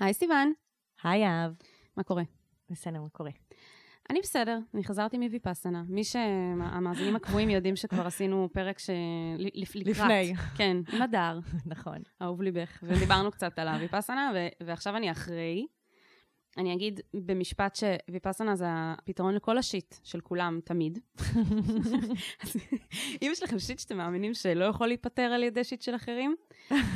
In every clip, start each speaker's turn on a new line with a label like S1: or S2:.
S1: היי סיוון,
S2: היי אהב.
S1: מה קורה?
S2: בסדר, מה קורה?
S1: אני בסדר, אני חזרתי מוויפאסנה. מי שהמאזינים הקבועים יודעים שכבר עשינו פרק ש... לקראת.
S2: לפני.
S1: כן, עם הדר,
S2: נכון.
S1: אהוב ליבך, ודיברנו קצת על הוויפאסנה, ו- ועכשיו אני אחרי. אני אגיד במשפט שוויפאסנה זה הפתרון לכל השיט של כולם, תמיד. אז אם יש לכם שיט שאתם מאמינים שלא יכול להיפתר על ידי שיט של אחרים,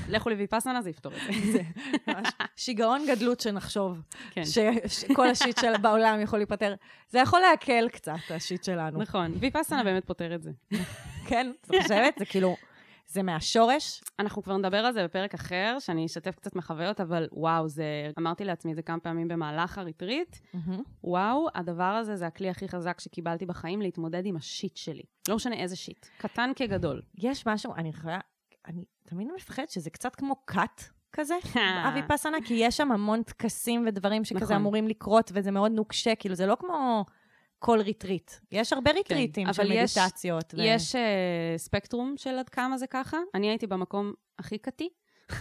S1: לכו לוויפאסנה, זה יפתור את זה.
S2: ממש שיגעון גדלות שנחשוב
S1: כן.
S2: שכל השיט של בעולם יכול להיפטר. זה יכול להקל קצת, השיט שלנו.
S1: נכון, ויפאסנה באמת פותר את זה.
S2: כן, את חושבת? זה כאילו, זה מהשורש?
S1: אנחנו כבר נדבר על זה בפרק אחר, שאני אשתף קצת מחוויות, אבל וואו, זה... אמרתי לעצמי את זה כמה פעמים במהלך הריטריט. וואו, הדבר הזה זה הכלי הכי חזק שקיבלתי בחיים להתמודד עם השיט שלי. לא משנה איזה shit, קטן כגדול.
S2: יש משהו, אני יכולה, אני תמיד מפחדת שזה קצת כמו cult כזה, הוויפסנה, כי יש שם המון טקסים ודברים שכזה
S1: נכון.
S2: אמורים לקרות, וזה מאוד נוקשה, כאילו, זה לא כמו כל ריטריט. יש הרבה ריטריטים
S1: אבל
S2: של
S1: יש-
S2: מדיטציות. ו-
S1: יש אה, ספקטרום של עד כמה זה ככה. אני הייתי במקום הכי culty,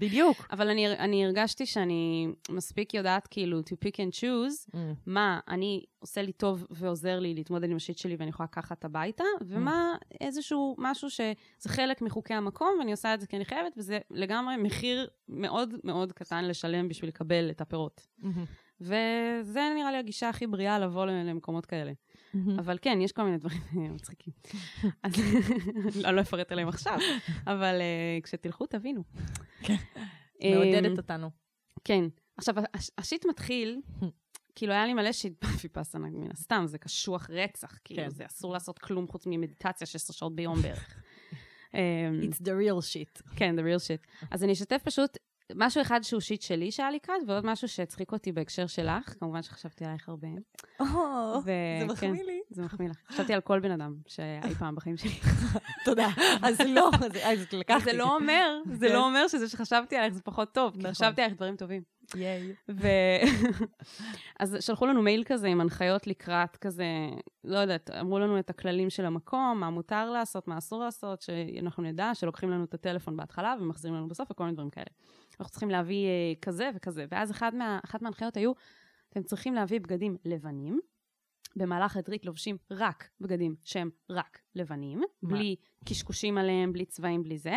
S2: בדיוק.
S1: אבל אני, אני הרגשתי שאני מספיק יודעת כאילו to pick and choose, מה אני עושה לי טוב ועוזר לי להתמודד עם השיט שלי ואני יכולה לקחת הביתה, ומה איזשהו משהו שזה חלק מחוקי המקום, ואני עושה את זה כי אני חייבת, וזה לגמרי מחיר מאוד מאוד קטן לשלם בשביל לקבל את הפירות. וזה נראה לי הגישה הכי בריאה לבוא למקומות כאלה. אבל כן, יש כל מיני דברים מצחיקים. אז אני לא אפרט עליהם עכשיו, אבל אה, כשתלכו תבינו.
S2: מעודדת
S1: אמ,
S2: אותנו.
S1: כן. עכשיו, הש- השיט מתחיל, כאילו היה לי מלא שיט בוויפאסנה, מן הסתם, זה קשוח רצח, כאילו,
S2: כן.
S1: זה אסור לעשות כלום חוץ ממדיטציה 16 שעות ביום בערך. אמ,
S2: It's the real shit.
S1: כן, the real shit. אז אני אשתף פשוט משהו אחד שהוא שיט שלי שהיה כאן, ועוד משהו שהצחיק אותי בהקשר שלך, כמובן שחשבתי עלייך הרבה.
S2: או, זה
S1: כן.
S2: מחמיא לי.
S1: זה מחמיא לך. חשבתי על כל בן אדם שאי פעם בחיים שלי.
S2: תודה. אז לא, אז- לקחתי.
S1: זה לא אומר, זה
S2: כן.
S1: לא אומר שזה שחשבתי עלייך זה פחות טוב, כי
S2: נכון.
S1: חשבתי עלייך דברים טובים.
S2: ייי.
S1: ו... אז שלחו לנו מייל כזה עם הנחיות לקראת כזה, לא יודעת, אמרו לנו את הכללים של המקום, מה מותר לעשות, מה אסור לעשות, שאנחנו נדע, שלוקחים לנו את הטלפון בהתחלה ומחזירים לנו בסוף וכל מיני דברים כאלה. אנחנו צריכים להביא אה, כזה וכזה. ואז אחד מה, אחת מההנחיות היו, אתם צריכים להביא בגדים לבנים. במהלך ה retreat לובשים רק בגדים שהם רק לבנים,
S2: מה?
S1: בלי קשקושים עליהם, בלי צבעים, בלי זה.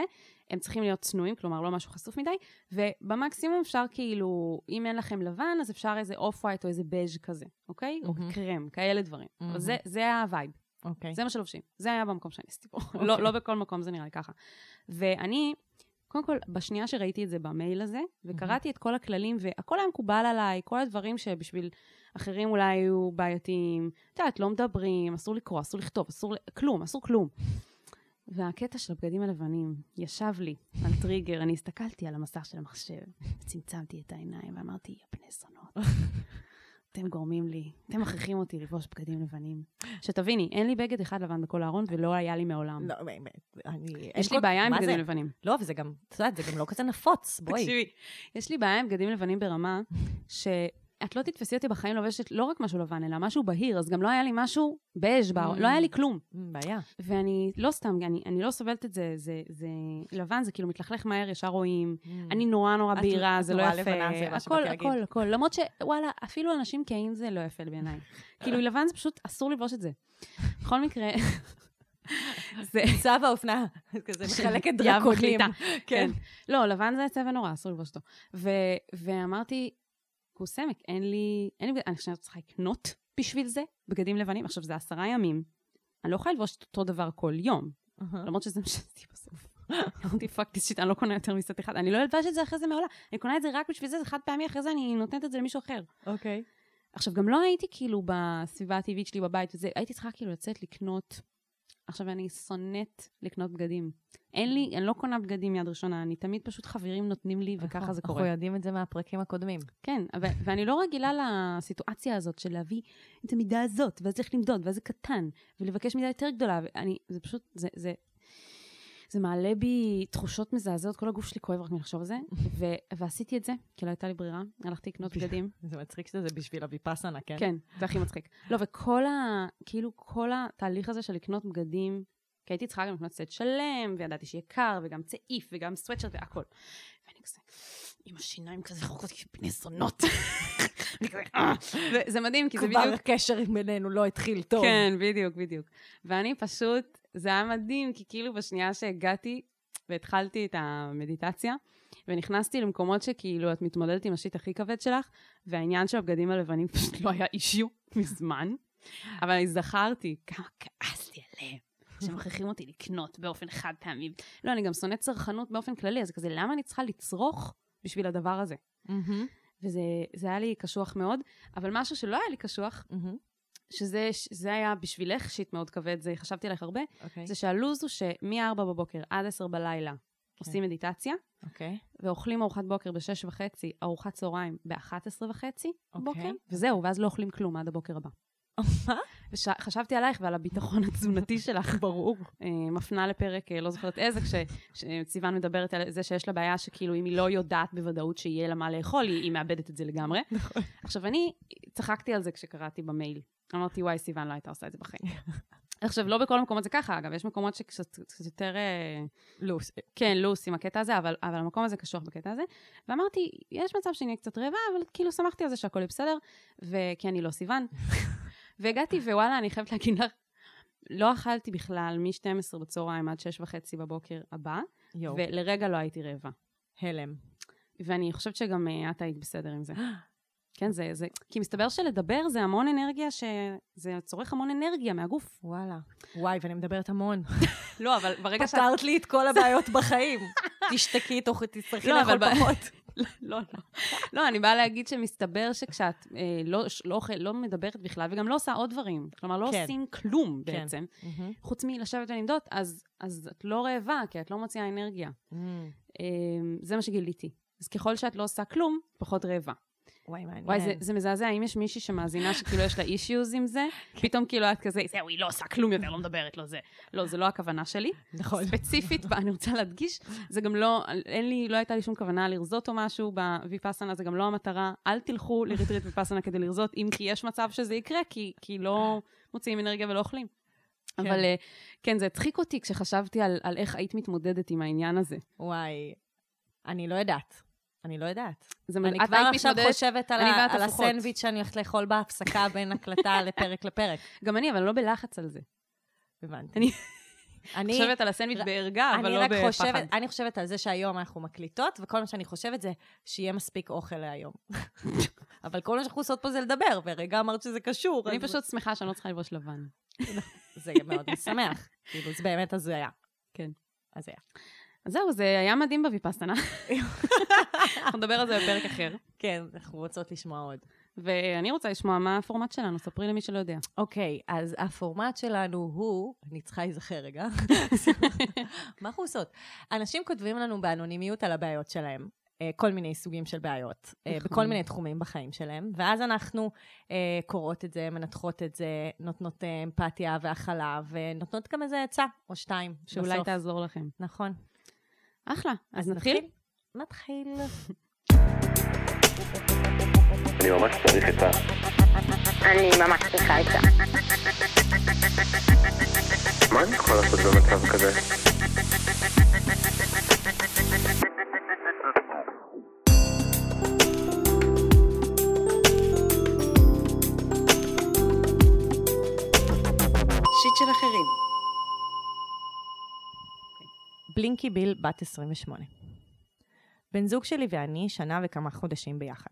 S1: הם צריכים להיות צנועים, כלומר לא משהו חשוף מדי, ובמקסימום אפשר כאילו, אם אין לכם לבן, אז אפשר איזה off white או איזה בז' כזה, אוקיי? או
S2: מהמ.
S1: קרם, כאלה דברים. אבל
S2: מהמ.
S1: זה, זה ה vibe,
S2: אוקיי.
S1: זה מה שלובשים. זה היה במקום שאני עשיתי פה. לא, לא בכל מקום זה נראה לי ככה. ואני, קודם כל, בשנייה שראיתי את זה במייל הזה, וקראתי את כל הכללים, והכל היה מקובל עליי, כל הדברים שבשביל אחרים אולי היו בעייתיים. את יודעת, לא מדברים, אסור לקרוא, אסור לכתוב, אסור, כלום, אסור כלום. והקטע של הבגדים הלבנים ישב לי על טריגר, אני הסתכלתי על המסך של המחשב, צמצמתי את העיניים ואמרתי, יא בני זונות, אתם גורמים לי, אתם מכריחים אותי לבוש בגדים לבנים. שתביני, אין לי בגד אחד לבן בכל הארון ולא היה לי מעולם.
S2: לא, באמת, אני...
S1: יש לי בעיה עם בגדים? לבנים.
S2: לא, וזה גם, את יודעת, זה גם לא כזה נפוץ, בואי.
S1: תקשיבי, יש לי בעיה עם בגדים לבנים ברמה שאת לא תתפסי אותי בחיים לובשת לא רק משהו לבן, אלא משהו בהיר, אז גם לא היה לי משהו בז' בארון, לא היה לי כלום.
S2: Mm, בעיה.
S1: ואני, לא סתם, אני, אני לא סובלת את זה, זה, זה לבן, זה כאילו מתלכלך מהר, ישר רואים. אני נורא נורא
S2: Mm. את-
S1: בהירה,
S2: את
S1: זה לא יפה. הכל. הכל, הכל. למרות שוואלה, אפילו אנשים קהים זה לא יפה בעיניי. כאילו, לבן זה פשוט, אסור לבוש את זה. בכל מקרה, זה...
S2: צו האופנה, כזה מחלקת דרקונים.
S1: מחליטה.
S2: כן.
S1: לא, לבן זה צבע נורא, אסור לבוש אותו. ואמרתי, כוסעמק, אין לי, אין לי, אני חושבת שצריכה לקנות בשביל זה בגדים לבנים. עכשיו, זה עשרה ימים. אני לא יכולה ללבוש את אותו דבר כל יום. למרות שזה מה שעשיתי בסוף. אמרתי, fuck this shit, אני לא קונה יותר מסט אחד. אני לא אלבש את זה אחרי זה מעולם. אני קונה את זה רק בשביל זה, זה חד פעמי, אחרי זה אני נותנת את זה למישהו אחר.
S2: אוקיי.
S1: עכשיו, גם לא הייתי כאילו בסביבה הטבעית שלי בבית וזה, הייתי צריכה כאילו לצאת לקנות. עכשיו, אני שונאת לקנות בגדים. אין לי, אני לא קונה בגדים יד ראשונה, אני תמיד פשוט חברים נותנים לי, וככה זה קורה.
S2: אנחנו יודעים את זה מהפרקים הקודמים.
S1: כן, ואני לא רגילה לסיטואציה הזאת של להביא את המידה הזאת, ואז צריך למדוד, ואז זה קטן, ולבקש מידה יותר גדולה, ואני, זה פשוט, זה, זה, זה מעלה בי תחושות מזעזעות, כל הגוף שלי כואב רק מלחשוב על זה, ו- ועשיתי את זה, כי לא הייתה לי ברירה, הלכתי לקנות בגדים.
S2: זה מצחיק שזה בשביל הוויפאסנה, כן?
S1: כן, זה הכי מצחיק. לא, וכל ה... כאילו, כל התהליך הזה של לקנות בגדים, כי הייתי צריכה גם לקנות סט שלם, וידעתי שיהיה קר, וגם צעיף, וגם סוואטשרט והכל. ואני כזה, עם השיניים כזה חוקות כפני זונות. "אה." וזה מדהים, כי זה
S2: כבר
S1: בדיוק...
S2: הקשר בינינו לא התחיל טוב.
S1: כן, בדיוק, בדיוק. ואני פשוט, זה היה מדהים, כי כאילו בשנייה שהגעתי והתחלתי את המדיטציה, ונכנסתי למקומות שכאילו את מתמודדת עם השיט הכי כבד שלך, והעניין של הבגדים הלבנים פשוט לא היה אישיו מזמן, אבל אני זכרתי כמה כעסתי עליהם. שמכריחים אותי לקנות באופן חד פעמי. לא, אני גם שונאת צרכנות באופן כללי, אז כזה, למה אני צריכה לצרוך בשביל הדבר הזה?
S2: מהמם,
S1: וזה זה היה לי קשוח מאוד, אבל משהו שלא היה לי קשוח,
S2: מהמם.
S1: שזה זה היה בשבילך שיט מאוד כבד, זה חשבתי עליך הרבה,
S2: אוקיי,
S1: זה שהלו"ז הוא שמ-4 בבוקר עד 10 בלילה עושים מדיטציה,
S2: אוקיי.
S1: ואוכלים ארוחת בוקר ב-6 וחצי, ארוחת צהריים ב-11 וחצי בבוקר,
S2: אוקיי.
S1: וזהו, ואז לא אוכלים כלום עד הבוקר הבא.
S2: מה?
S1: וחשבתי עלייך ועל הביטחון התזונתי שלך.
S2: ברור.
S1: אה, מפנה לפרק, אה, לא זוכרת איזה, כש- שסיוון מדברת על זה שיש לה בעיה שכאילו אם היא לא יודעת בוודאות שיהיה לה מה לאכול, היא, היא מאבדת את זה לגמרי.
S2: נכון.
S1: עכשיו, אני צחקתי על זה כשקראתי במייל. אמרתי, וואי, סיוון לא הייתה עושה את זה בחיים. עכשיו, לא בכל המקומות זה ככה, אגב, יש מקומות שקצת קצת יותר, אה,
S2: לוס.
S1: כן, לוס עם הקטע הזה, אבל, אבל המקום הזה קשוח בקטע הזה. ואמרתי, יש מצב שאני אהיה קצת רעבה, אבל כאילו שמחתי על זה שהכל יהיה בסדר, וכי אני לא סיוון. והגעתי, ווואלה, אני חייבת להגיד לך, לא אכלתי בכלל מ-12 בצהריים עד 6 וחצי בבוקר הבא,
S2: יואו,
S1: ולרגע לא הייתי רעבה.
S2: הלם.
S1: ואני חושבת שגם אה, את היית בסדר עם זה. כן, זה, זה, כי מסתבר שלדבר זה המון אנרגיה, ש... זה צורך המון אנרגיה מהגוף.
S2: וואלה. וואי, ואני מדברת המון.
S1: לא, אבל ברגע שאת...
S2: פתרת לי את כל הבעיות בחיים. תשתקי, תוך תצטרכי
S1: לא,
S2: לאכול פחות.
S1: לא, לא, לא. אני באה להגיד שמסתבר שכשאת אה, לא, לא, לא מדברת בכלל, וגם לא עושה עוד דברים, כלומר, לא
S2: כן.
S1: עושים כלום
S2: כן.
S1: בעצם,
S2: מהמם.
S1: חוץ מלשבת ולמדוד, אז, אז את לא רעבה, כי את לא מוציאה אנרגיה. אה, זה מה שגיליתי. אז ככל שאת לא עושה כלום, פחות רעבה.
S2: וואי, מעניין.
S1: וואי, זה, זה מזעזע, אם יש מישהי שמאזינה שכאילו יש לה אישיוז עם זה, פתאום כאילו את כזה, זהו, היא לא עושה כלום יותר, לא מדברת, לא זה. לא, זה לא הכוונה שלי.
S2: נכון.
S1: ספציפית, ואני רוצה להדגיש, זה גם לא, אין לי, לא הייתה לי שום כוונה לרזות או משהו בוויפאסנה, זה גם לא המטרה. אל תלכו לריטריט ויפאסנה כדי לרזות, אם כי יש מצב שזה יקרה, כי, כי לא מוציאים אנרגיה ולא אוכלים.
S2: כן.
S1: אבל אה, כן, זה הצחיק אותי כשחשבתי על, על איך היית מתמודדת עם העניין הזה.
S2: וואי, אני לא יודעת. אני לא יודעת.
S1: זה,
S2: אני
S1: את
S2: כבר עכשיו
S1: מתמודדת-
S2: חושבת על ה- על. הסנדוויץ' שאני הולכת לאכול בהפסקה בין הקלטה לפרק לפרק.
S1: גם אני, אבל לא בלחץ על זה.
S2: הבנתי.
S1: אני-
S2: אני
S1: חושבת על הסנדוויץ' בערגה, אבל לא בפחד.
S2: חושבת, אני חושבת על זה שהיום אנחנו מקליטות, וכל מה שאני חושבת זה שיהיה מספיק אוכל להיום. אבל כל מה שאנחנו עושות פה זה לדבר, ורגע אמרת שזה קשור.
S1: אני פשוט שמחה שאני לא צריכה ללבוש לבן.
S2: זה מאוד משמח. כאילו, זה באמת הזויה.
S1: כן.
S2: הזויה.
S1: אז זהו, זה היה מדהים בוויפאסנה. אנחנו נדבר על זה בפרק אחר.
S2: כן, אנחנו רוצות לשמוע עוד.
S1: ואני רוצה לשמוע מה הפורמט שלנו, ספרי למי שלא יודע.
S2: אוקיי, אז הפורמט שלנו הוא, אני צריכה להיזכר רגע, מה אנחנו עושות? אנשים כותבים לנו באנונימיות על הבעיות שלהם. אה, כל מיני סוגים של בעיות, אה,
S1: נכון.
S2: בכל מיני תחומים בחיים שלהם, ואז אנחנו אה, קוראות את זה, מנתחות את זה, נותנות אמפתיה והכלה, ונותנות גם איזה עצה או שתיים
S1: שאולי
S2: בסוף.
S1: תעזור לכם.
S2: נכון.
S1: אחלה. אז נתחיל?
S2: נתחיל.
S3: אני ממש צריך עצה.
S4: אני ממש צריכה עצה.
S3: מה אני יכול לעשות במצב כזה?
S2: בלינקי ביל, בת 28. בן זוג שלי ואני שנה וכמה חודשים ביחד.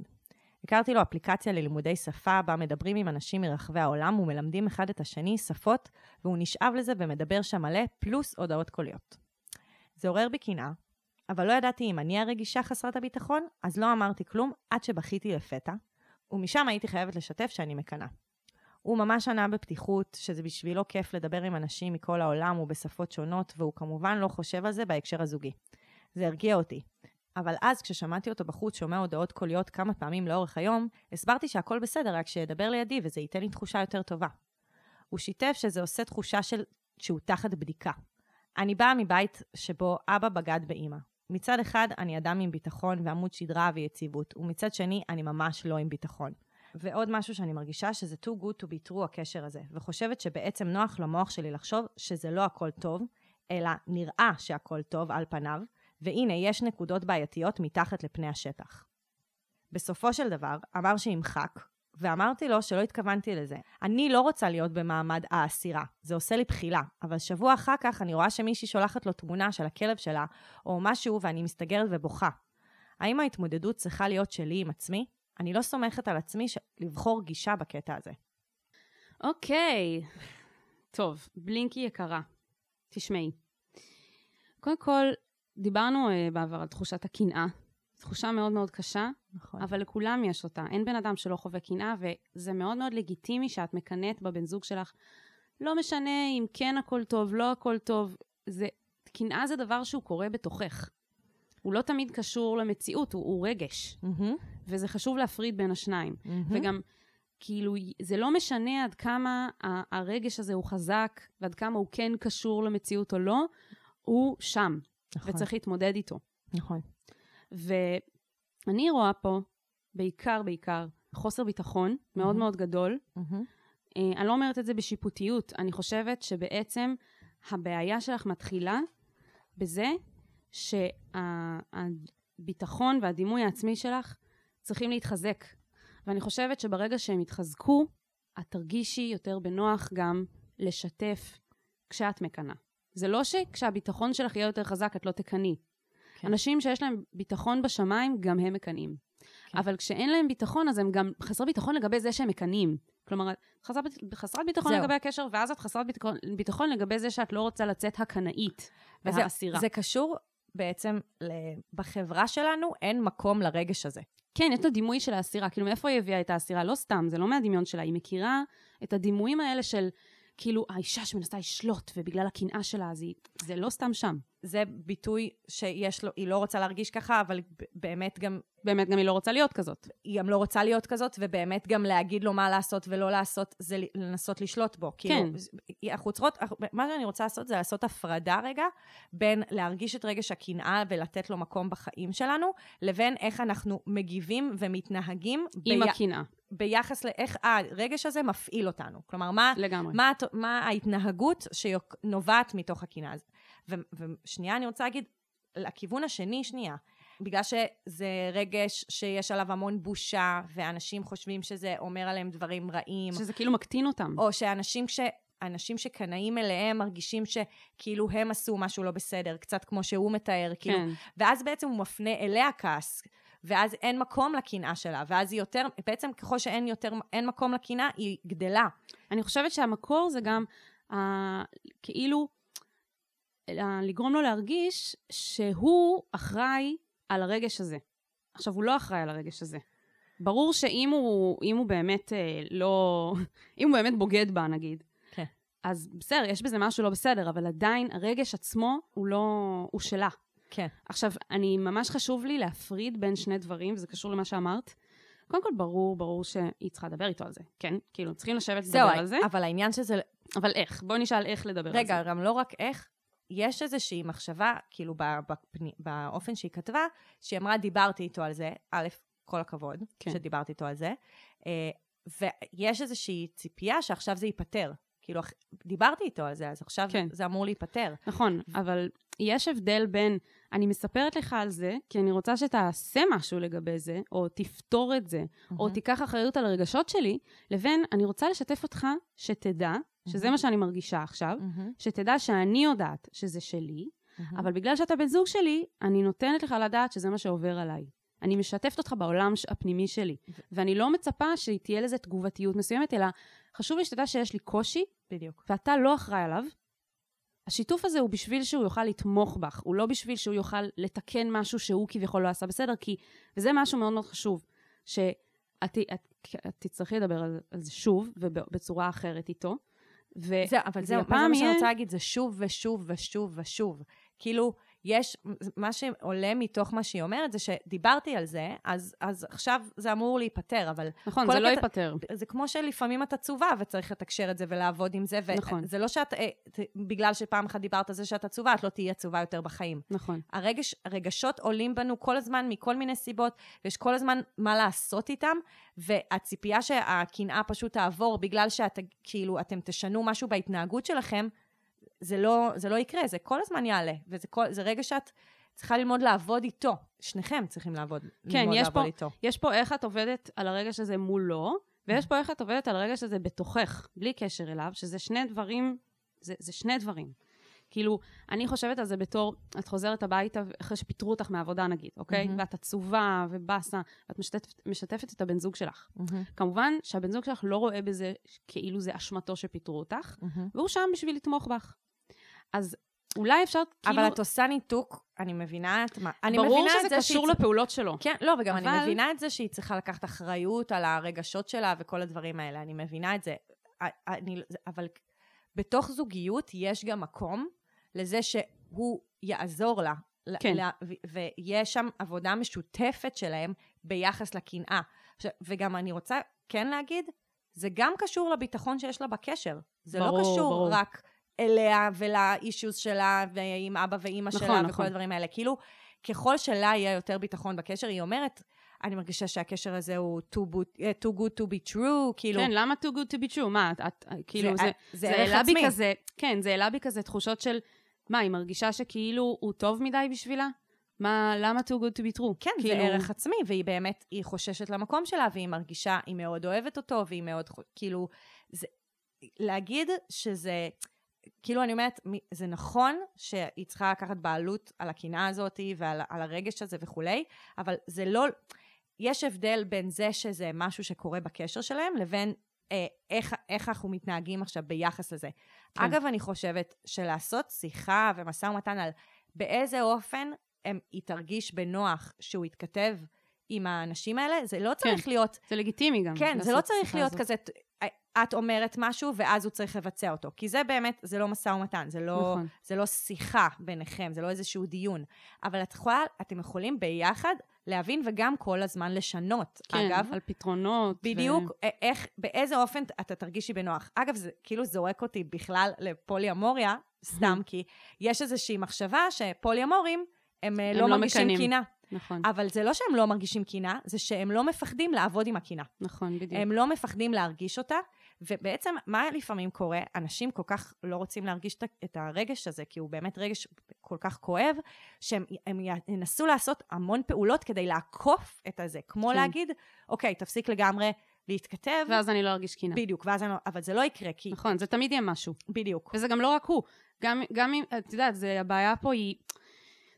S2: הכרתי לו אפליקציה ללימודי שפה, בה מדברים עם אנשים מרחבי העולם ומלמדים אחד את השני שפות, והוא נשאב לזה ומדבר שם מלא, פלוס הודעות קוליות. זה עורר בי קנאה, אבל לא ידעתי אם אני הרגישה חסרת הביטחון, אז לא אמרתי כלום עד שבכיתי לפתע, ומשם הייתי חייבת לשתף שאני מקנאה. הוא ממש ענה בפתיחות שזה בשבילו כיף לדבר עם אנשים מכל העולם ובשפות שונות, והוא כמובן לא חושב על זה בהקשר הזוגי. זה הרגיע אותי. אבל אז כששמעתי אותו בחוץ שומע הודעות קוליות כמה פעמים לאורך היום, הסברתי שהכל בסדר, רק שידבר לידי וזה ייתן לי תחושה יותר טובה. הוא שיתף שזה עושה תחושה של שהוא תחת בדיקה. אני באה מבית שבו אבא בגד באימא. מצד אחד, אני אדם עם ביטחון ועמוד שדרה ויציבות, ומצד שני, אני ממש לא עם ביטחון. ועוד משהו שאני מרגישה שזה too good to be true הקשר הזה, וחושבת שבעצם נוח למוח שלי לחשוב שזה לא הכל טוב, אלא נראה שהכל טוב על פניו, והנה, יש נקודות בעייתיות מתחת לפני השטח. בסופו של דבר, אמר שימחק, ואמרתי לו שלא התכוונתי לזה. אני לא רוצה להיות במעמד האסירה, זה עושה לי בחילה, אבל שבוע אחר כך אני רואה שמישהי שולחת לו תמונה של הכלב שלה, או משהו, ואני מסתגרת ובוכה. האם ההתמודדות צריכה להיות שלי עם עצמי? אני לא סומכת על עצמי ש... לבחור גישה בקטע הזה.
S1: אוקיי. טוב, בלינקי יקרה, תשמעי. קודם כל, דיברנו uh, בעבר על תחושת הקנאה. תחושה מאוד מאוד קשה,
S2: נכון.
S1: אבל לכולם יש אותה. אין בן אדם שלא חווה קנאה, וזה מאוד מאוד לגיטימי שאת מקנאת בבן זוג שלך. לא משנה אם כן הכל טוב, לא הכל טוב. זה, קנאה זה דבר שהוא קורה בתוכך. הוא לא תמיד קשור למציאות, הוא, הוא רגש.
S2: מהמם,
S1: וזה חשוב להפריד בין השניים.
S2: מהמם.
S1: וגם, כאילו, זה לא משנה עד כמה הרגש הזה הוא חזק, ועד כמה הוא כן קשור למציאות או לא, הוא שם,
S2: נכון,
S1: וצריך להתמודד איתו.
S2: נכון.
S1: ואני רואה פה, בעיקר, בעיקר, חוסר ביטחון מאוד
S2: מהמם.
S1: מאוד גדול.
S2: מהמם,
S1: אה, אני לא אומרת את זה בשיפוטיות, אני חושבת שבעצם הבעיה שלך מתחילה בזה שהביטחון והדימוי העצמי שלך צריכים להתחזק. ואני חושבת שברגע שהם יתחזקו, את תרגישי יותר בנוח גם לשתף כשאת מקנאה. זה לא שכשהביטחון שלך יהיה יותר חזק, את לא תקנאי.
S2: כן.
S1: אנשים שיש להם ביטחון בשמיים, גם הם מקנאים.
S2: כן.
S1: אבל כשאין להם ביטחון, אז הם גם חסרי ביטחון לגבי זה שהם מקנאים. כלומר, את חסרת, חסרת ביטחון
S2: זהו.
S1: לגבי הקשר, ואז את חסרת ביטחון, ביטחון לגבי זה שאת לא רוצה לצאת הקנאית
S2: אז זה-
S1: והאסירה.
S2: זה קשור בעצם. בחברה שלנו אין מקום לרגש הזה.
S1: כן, יש את הדימוי של האסירה. כאילו, מאיפה היא הביאה את האסירה? לא סתם, זה לא מהדמיון שלה. היא מכירה את הדימויים האלה של, כאילו, האישה שמנסה לשלוט, ובגלל הקנאה שלה, אז היא... זה לא סתם שם.
S2: זה ביטוי שיש לו, היא לא רוצה להרגיש ככה, אבל ב- באמת גם,
S1: באמת, גם היא לא רוצה להיות כזאת.
S2: היא גם לא רוצה להיות כזאת, ובאמת גם להגיד לו מה לעשות ולא לעשות, זה לנסות לשלוט בו. כאילו,
S1: כן.
S2: ז- אנחנו צריכות, מה שאני רוצה לעשות זה לעשות הפרדה רגע, בין להרגיש את רגש הקנאה ולתת לו מקום בחיים שלנו, לבין איך אנחנו מגיבים ומתנהגים
S1: עם
S2: בי-
S1: הקנאה,
S2: ביחס לאיך הרגש הזה מפעיל אותנו. כלומר, מה,
S1: לגמרי.
S2: מה, מה ההתנהגות שנובעת מתוך הקנאה הזאת. ו- ושנייה, אני רוצה להגיד, לכיוון השני, שנייה, בגלל שזה רגש שיש עליו המון בושה, ואנשים חושבים שזה אומר עליהם דברים רעים,
S1: שזה כאילו מקטין אותם.
S2: או שאנשים כש... אנשים שקנאים אליהם מרגישים שכאילו הם עשו משהו לא בסדר, קצת כמו שהוא מתאר, כאילו,
S1: כן.
S2: ואז בעצם הוא מפנה אליה כעס, ואז אין מקום לקנאה שלה, ואז היא יותר, בעצם ככל שאין יותר, אין מקום לקנאה, היא גדלה.
S1: אני חושבת שהמקור זה גם אה, כאילו לגרום לו להרגיש שהוא אחראי על הרגש הזה. עכשיו, הוא לא אחראי על הרגש הזה. ברור שאם הוא, הוא באמת אה, לא... אם הוא באמת בוגד בה, נגיד,
S2: כן.
S1: אז בסדר, יש בזה משהו לא בסדר, אבל עדיין הרגש עצמו הוא לא... הוא שלה.
S2: כן.
S1: עכשיו, אני, ממש חשוב לי להפריד בין שני דברים, וזה קשור למה שאמרת. קודם כל, ברור, ברור שהיא צריכה לדבר איתו על זה, כן? כאילו, צריכים לשבת
S2: זהו,
S1: לדבר על זה.
S2: אבל העניין שזה,
S1: אבל איך? בואי נשאל איך לדבר על זה.
S2: רגע, גם לא רק איך, יש איזושהי מחשבה, כאילו בפני, באופן שהיא כתבה, שהיא אמרה, דיברתי איתו על זה, א', כל הכבוד,
S1: כן.
S2: שדיברתי איתו על זה, אה, ויש איזושהי ציפייה שעכשיו זה ייפתר. כאילו, דיברתי איתו על זה, אז עכשיו
S1: כן.
S2: זה אמור להיפתר.
S1: נכון, אבל יש הבדל בין אני מספרת לך על זה, כי אני רוצה שתעשה משהו לגבי זה, או תפתור את זה, או תיקח אחריות על הרגשות שלי, לבין אני רוצה לשתף אותך שתדע, שזה מה שאני מרגישה עכשיו, שתדע שאני יודעת שזה שלי. אבל בגלל שאתה בן זוג שלי, אני נותנת לך לדעת שזה מה שעובר עליי. אני משתפת אותך בעולם הפנימי שלי, ואני לא מצפה שתהיה לזה תגובתיות מסוימת, אלא חשוב לי שתדע שיש לי קושי,
S2: בדיוק.
S1: ואתה לא אחראי עליו. השיתוף הזה הוא בשביל שהוא יוכל לתמוך בך, הוא לא בשביל שהוא יוכל לתקן משהו שהוא כביכול לא עשה בסדר, כי, וזה משהו מאוד מאוד חשוב, שאת את, את תצטרכי לדבר על, על זה שוב, ובצורה אחרת איתו. ו-
S2: זה, אבל זהו, מה זה מה שאני רוצה להגיד? זה שוב ושוב ושוב ושוב. כאילו, יש, מה שעולה מתוך מה שהיא אומרת זה שדיברתי על זה, אז, אז עכשיו זה אמור להיפתר, אבל
S1: נכון, זה לא
S2: הקטע-
S1: ייפתר.
S2: זה כמו שלפעמים את עצובה וצריך לתקשר את זה ולעבוד עם זה,
S1: נכון.
S2: וזה לא שאת, אה, בגלל שפעם אחת דיברת על זה שאת עצובה, את לא תהיי עצובה יותר בחיים.
S1: נכון.
S2: הרגש, הרגשות עולים בנו כל הזמן מכל מיני סיבות, ויש כל הזמן מה לעשות איתם, והציפייה שהקנאה פשוט תעבור בגלל שאת, כאילו, אתם תשנו משהו בהתנהגות שלכם, זה לא, זה לא יקרה, זה כל הזמן יעלה, וזה כל, זה רגע שאת צריכה ללמוד לעבוד איתו. שניכם צריכים לעבוד,
S1: כן,
S2: ללמוד לעבוד
S1: פה-
S2: איתו.
S1: יש פה איך את עובדת על הרגש הזה מולו, ויש פה איך את עובדת על הרגש הזה בתוכך, בלי קשר אליו, שזה שני דברים, זה, זה שני דברים. כאילו, אני חושבת על זה בתור, את חוזרת הביתה אחרי שפיטרו אותך מהעבודה נגיד, אוקיי?
S2: מהמם.
S1: ואת עצובה ובאסה, ואת משתפת, משתפת את הבן זוג שלך.
S2: מהמם,
S1: כמובן שהבן זוג שלך לא רואה בזה כאילו זה אשמתו שפיטרו אותך,
S2: מהמם.
S1: והוא שם בשביל לתמוך בך. אז אולי אפשר, כאילו...
S2: אבל את עושה ניתוק, אני מבינה את מה... אני
S1: ברור
S2: מבינה את
S1: שזה
S2: זה שהיא
S1: קשור
S2: צריכה-
S1: לפעולות שלו.
S2: כן, לא, וגם אני
S1: אבל-
S2: מבינה את זה שהיא צריכה לקחת אחריות על הרגשות שלה וכל הדברים האלה, אני מבינה את זה. אני, אבל בתוך זוגיות יש גם מקום לזה שהוא יעזור לה.
S1: כן.
S2: ל- ו- ויש שם עבודה משותפת שלהם ביחס לקנאה. וגם אני רוצה כן להגיד, זה גם קשור לביטחון שיש לה בקשר. זה
S1: ברור,
S2: לא קשור
S1: ברור.
S2: רק אליה ולאישיוס שלה, ועם אבא ואימא
S1: נכון,
S2: שלה,
S1: נכון.
S2: וכל הדברים האלה. כאילו, ככל שלה יהיה יותר ביטחון בקשר, היא אומרת, אני מרגישה שהקשר הזה הוא too, good, אה, too good to be true, כאילו...
S1: כן, למה too good to be true? מה, את, את כאילו, זה,
S2: זה
S1: זה
S2: ערך
S1: העלה בי. כזה, כן, זה העלה בי כזה תחושות של, מה, היא מרגישה שכאילו הוא טוב מדי בשבילה? מה, למה too good to be true?
S2: כן,
S1: כאילו,
S2: זה ערך עצמי, והיא באמת, היא חוששת למקום שלה, והיא מרגישה, היא מאוד אוהבת אותו, והיא מאוד, כאילו, זה, להגיד שזה, כאילו, אני אומרת, זה נכון שהיא צריכה לקחת בעלות על הקנאה הזאת ועל על הרגש הזה וכולי, אבל זה לא, יש הבדל בין זה שזה משהו שקורה בקשר שלהם, לבין אה, איך, איך אנחנו מתנהגים עכשיו ביחס לזה.
S1: כן.
S2: אגב, אני חושבת שלעשות שיחה ומשא ומתן על באיזה אופן הם, היא תרגיש בנוח שהוא יתכתב עם האנשים האלה, זה לא צריך להיות,
S1: זה לגיטימי גם.
S2: כן, זה לא צריך להיות
S1: הזאת.
S2: כזה, את אומרת משהו ואז הוא צריך לבצע אותו. כי זה באמת, זה לא משא ומתן, זה לא,
S1: נכון.
S2: זה לא שיחה ביניכם, זה לא איזשהו דיון. אבל את יכולה, אתם יכולים ביחד להבין וגם כל הזמן לשנות.
S1: כן,
S2: אגב,
S1: על פתרונות.
S2: בדיוק, ו... איך, באיזה אופן אתה תרגישי בנוח. אגב, זה כאילו זורק אותי בכלל לפוליאמוריה, סתם כי יש איזושהי מחשבה שפוליאמורים, הם, הם לא
S1: לא
S2: מרגישים. קינה.
S1: נכון,
S2: אבל זה לא שהם לא מרגישים קינה, זה שהם לא מפחדים לעבוד עם הקינה.
S1: נכון, בדיוק.
S2: הם לא מפחדים להרגיש אותה, ובעצם, מה לפעמים קורה? אנשים כל כך לא רוצים להרגיש את הרגש הזה, כי הוא באמת רגש כל כך כואב, שהם הם ינסו לעשות המון פעולות כדי לעקוף את הזה. כמו
S1: כן.
S2: להגיד, אוקיי, תפסיק לגמרי להתכתב,
S1: ואז אני לא ארגיש קינה.
S2: בדיוק, ואז אני, לא- אבל זה לא יקרה, כי...
S1: נכון, זה תמיד יהיה משהו.
S2: בדיוק.
S1: וזה גם לא רק הוא. גם, גם אם, את יודעת, הבעיה פה היא...